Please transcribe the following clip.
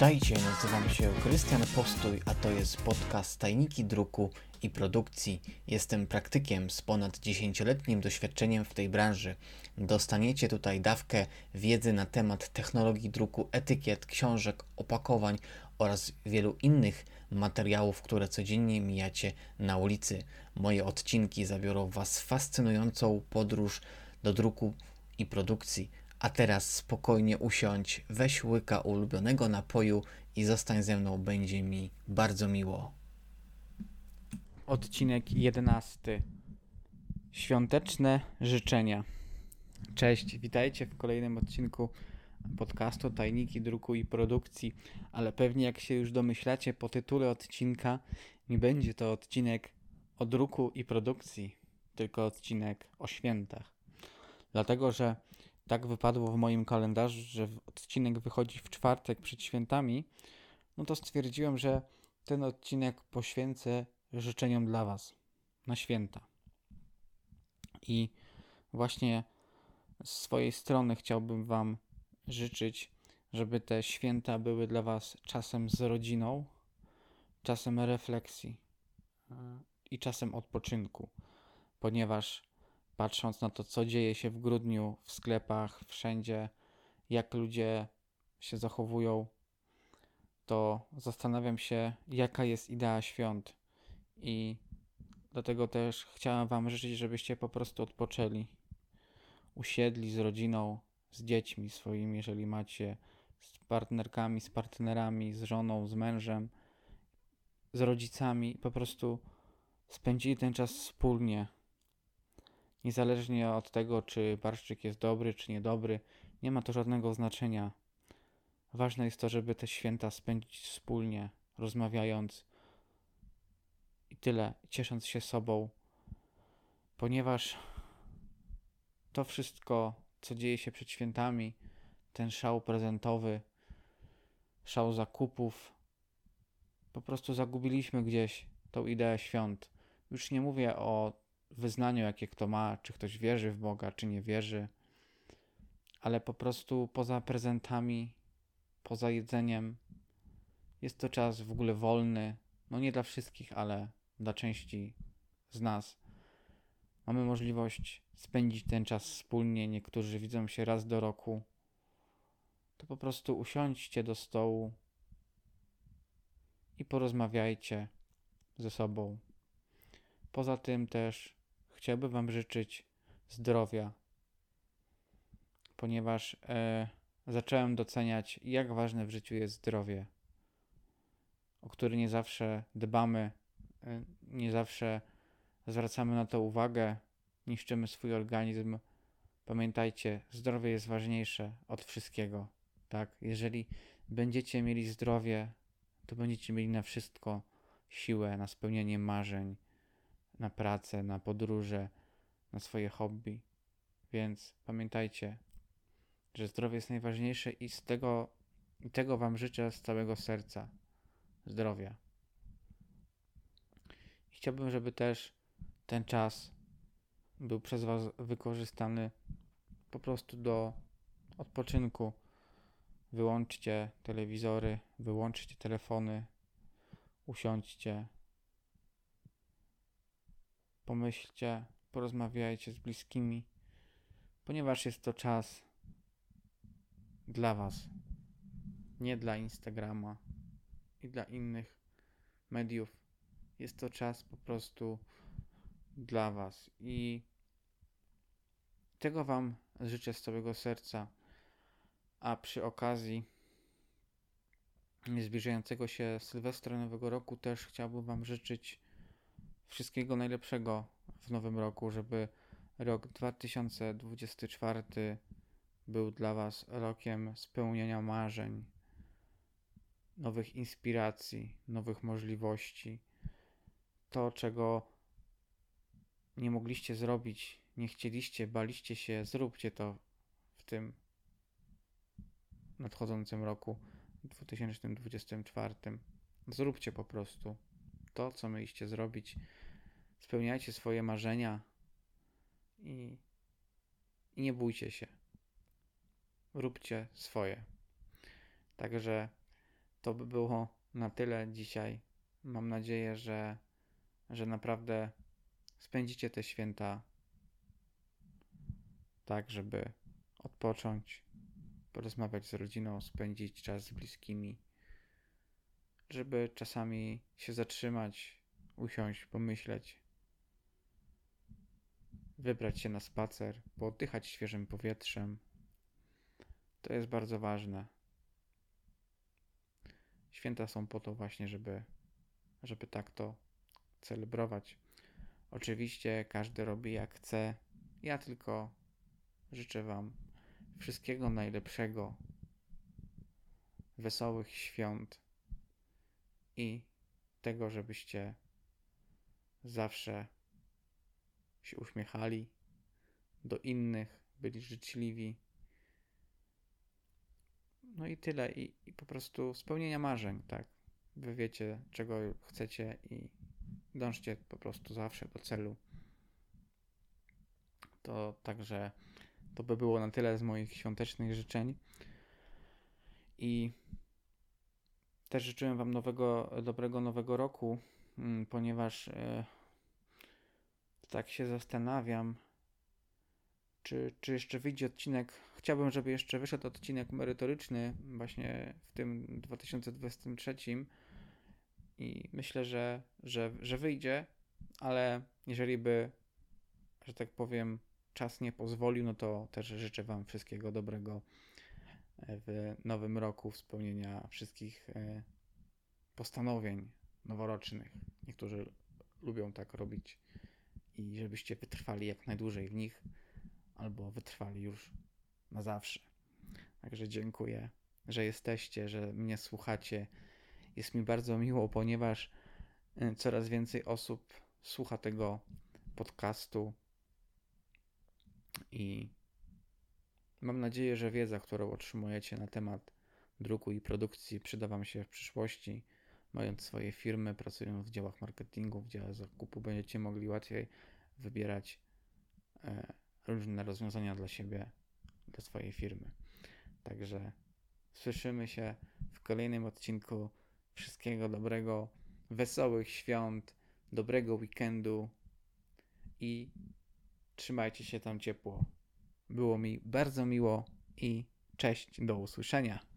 Witajcie, nazywam się Krystian Postój, a to jest podcast Tajniki Druku i Produkcji. Jestem praktykiem z ponad 10-letnim doświadczeniem w tej branży. Dostaniecie tutaj dawkę wiedzy na temat technologii druku, etykiet, książek, opakowań oraz wielu innych materiałów, które codziennie mijacie na ulicy. Moje odcinki zabiorą Was w fascynującą podróż do druku i produkcji. A teraz spokojnie usiądź, weź łyka ulubionego napoju i zostań ze mną, będzie mi bardzo miło. Odcinek 11. Świąteczne życzenia. Cześć, witajcie w kolejnym odcinku podcastu Tajniki Druku i Produkcji, ale pewnie jak się już domyślacie po tytule odcinka, nie będzie to odcinek o druku i produkcji, tylko odcinek o świętach. Dlatego, że tak wypadło w moim kalendarzu, że odcinek wychodzi w czwartek przed świętami, no to stwierdziłem, że ten odcinek poświęcę życzeniom dla Was na święta. I właśnie z swojej strony chciałbym Wam życzyć, żeby te święta były dla Was czasem z rodziną, czasem refleksji i czasem odpoczynku, ponieważ patrząc na to, co dzieje się w grudniu w sklepach, wszędzie, jak ludzie się zachowują, to zastanawiam się, jaka jest idea świąt. I dlatego też chciałem Wam życzyć, żebyście po prostu odpoczęli, usiedli z rodziną, z dziećmi swoimi, jeżeli macie, z partnerkami, z partnerami, z żoną, z mężem, z rodzicami, po prostu spędzili ten czas wspólnie Niezależnie od tego, czy barszczyk jest dobry, czy niedobry, nie ma to żadnego znaczenia. Ważne jest to, żeby te święta spędzić wspólnie, rozmawiając i tyle, ciesząc się sobą, ponieważ to wszystko, co dzieje się przed świętami, ten szał prezentowy, szał zakupów, po prostu zagubiliśmy gdzieś tą ideę świąt. Już nie mówię o wyznaniu, jakie kto ma, czy ktoś wierzy w Boga, czy nie wierzy, ale po prostu poza prezentami, poza jedzeniem, jest to czas w ogóle wolny. No nie dla wszystkich, ale dla części z nas. Mamy możliwość spędzić ten czas wspólnie. Niektórzy widzą się raz do roku. To po prostu usiądźcie do stołu i porozmawiajcie ze sobą. Poza tym też chciałbym Wam życzyć zdrowia, ponieważ e, zacząłem doceniać, jak ważne w życiu jest zdrowie, o które nie zawsze dbamy, e, nie zawsze zwracamy na to uwagę, niszczymy swój organizm. Pamiętajcie, zdrowie jest ważniejsze od wszystkiego. Tak, jeżeli będziecie mieli zdrowie, to będziecie mieli na wszystko siłę, na spełnienie marzeń na pracę, na podróże, na swoje hobby. Więc pamiętajcie, że zdrowie jest najważniejsze i z tego, i tego Wam życzę z całego serca. Zdrowia. I chciałbym, żeby też ten czas był przez Was wykorzystany po prostu do odpoczynku. Wyłączcie telewizory, wyłączcie telefony, usiądźcie, pomyślcie, porozmawiajcie z bliskimi, ponieważ jest to czas dla Was, nie dla Instagrama i dla innych mediów. Jest to czas po prostu dla Was i tego Wam życzę z całego serca. A przy okazji zbliżającego się Sylwestra Nowego Roku też chciałbym Wam życzyć wszystkiego najlepszego w nowym roku, żeby rok 2024 był dla Was rokiem spełnienia marzeń, nowych inspiracji, nowych możliwości. To, czego nie mogliście zrobić, nie chcieliście, baliście się, zróbcie to w tym nadchodzącym roku 2024. Zróbcie po prostu to, co mieliście zrobić. Spełniajcie swoje marzenia i, i nie bójcie się. Róbcie swoje. Także to by było na tyle dzisiaj. Mam nadzieję, że, że naprawdę spędzicie te święta tak, żeby odpocząć, porozmawiać z rodziną, spędzić czas z bliskimi, żeby czasami się zatrzymać, usiąść, pomyśleć, wybrać się na spacer, pooddychać świeżym powietrzem. To jest bardzo ważne. Święta są po to właśnie, żeby, żeby tak to celebrować. Oczywiście każdy robi jak chce. Ja tylko życzę Wam wszystkiego najlepszego, wesołych świąt i tego, żebyście zawsze się uśmiechali do innych, byli życzliwi. No i tyle. I, I po prostu spełnienia marzeń, tak. Wy wiecie, czego chcecie i dążcie po prostu zawsze do celu. To także to by było na tyle z moich świątecznych życzeń. I też życzyłem Wam nowego, dobrego nowego roku, mm, ponieważ e, tak się zastanawiam, czy, czy jeszcze wyjdzie odcinek. Chciałbym, żeby jeszcze wyszedł odcinek merytoryczny, właśnie w tym 2023. I myślę, że, że, że wyjdzie, ale jeżeli by, że tak powiem, czas nie pozwolił, no to też życzę Wam wszystkiego dobrego w nowym roku, spełnienia wszystkich e, postanowień noworocznych. Niektórzy lubią tak robić i żebyście wytrwali jak najdłużej w nich, albo wytrwali już na zawsze. Także dziękuję, że jesteście, że mnie słuchacie. Jest mi bardzo miło, ponieważ e, coraz więcej osób słucha tego podcastu i mam nadzieję, że wiedza, którą otrzymujecie na temat druku i produkcji przyda Wam się w przyszłości. Mając swoje firmy, pracując w działach marketingu, w działach zakupu, będziecie mogli łatwiej wybierać e, różne rozwiązania dla siebie, dla swojej firmy. Także słyszymy się w kolejnym odcinku. Wszystkiego dobrego, wesołych świąt, dobrego weekendu i trzymajcie się tam ciepło. Było mi bardzo miło i cześć, do usłyszenia.